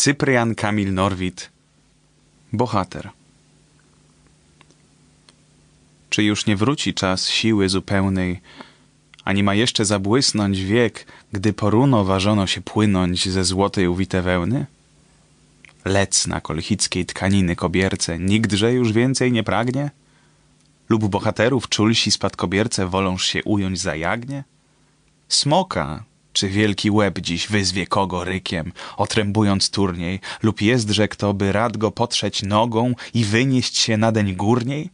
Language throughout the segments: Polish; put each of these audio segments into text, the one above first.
Cyprian Kamil Norwid, bohater. Czy już nie wróci czas siły zupełnej, ani ma jeszcze zabłysnąć wiek, gdy poruno ważono się płynąć ze złotej uwite wełny? Lec na kolchickiej tkaniny kobierce nigdże już więcej nie pragnie? Lub bohaterów czulsi spadkobierce woląż się ująć za jagnię? Smoka, czy wielki łeb dziś wyzwie kogo rykiem, otrębując turniej, lub jezdże kto by rad go potrzeć nogą i wynieść się nadeń górniej?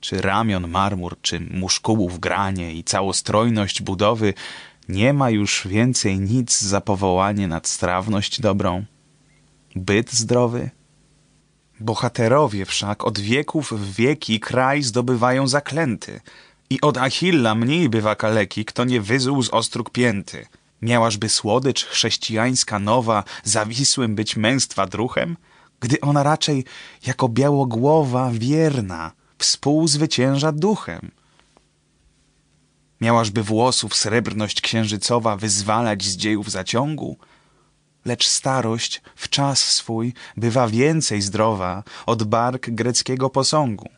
Czy ramion marmur, czy muszkułów granie i całostrojność budowy nie ma już więcej nic za powołanie nad strawność dobrą? Byt zdrowy? Bohaterowie wszak od wieków w wieki kraj zdobywają zaklęty i od Achilla mniej bywa kaleki, kto nie wyzuł z ostróg pięty. Miałażby słodycz chrześcijańska nowa zawisłym być męstwa druchem, gdy ona raczej jako białogłowa wierna współzwycięża duchem. Miałażby włosów srebrność księżycowa wyzwalać z dziejów zaciągu, lecz starość w czas swój bywa więcej zdrowa od bark greckiego posągu.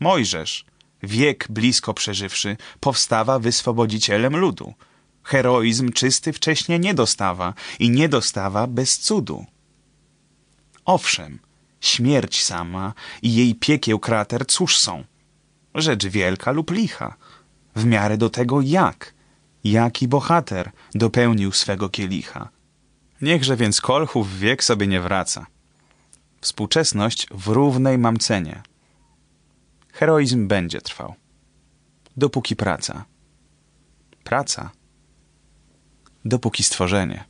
Mojżesz, wiek blisko przeżywszy, powstawa wyswobodzicielem ludu. Heroizm czysty wcześnie nie dostawa i nie dostawa bez cudu. Owszem, śmierć sama i jej piekieł krater cóż są? Rzecz wielka lub licha. W miarę do tego jak, jaki bohater dopełnił swego kielicha. Niechże więc kolchów wiek sobie nie wraca. Współczesność w równej mam cenie. Heroizm będzie trwał. Dopóki praca. Praca. Dopóki stworzenie.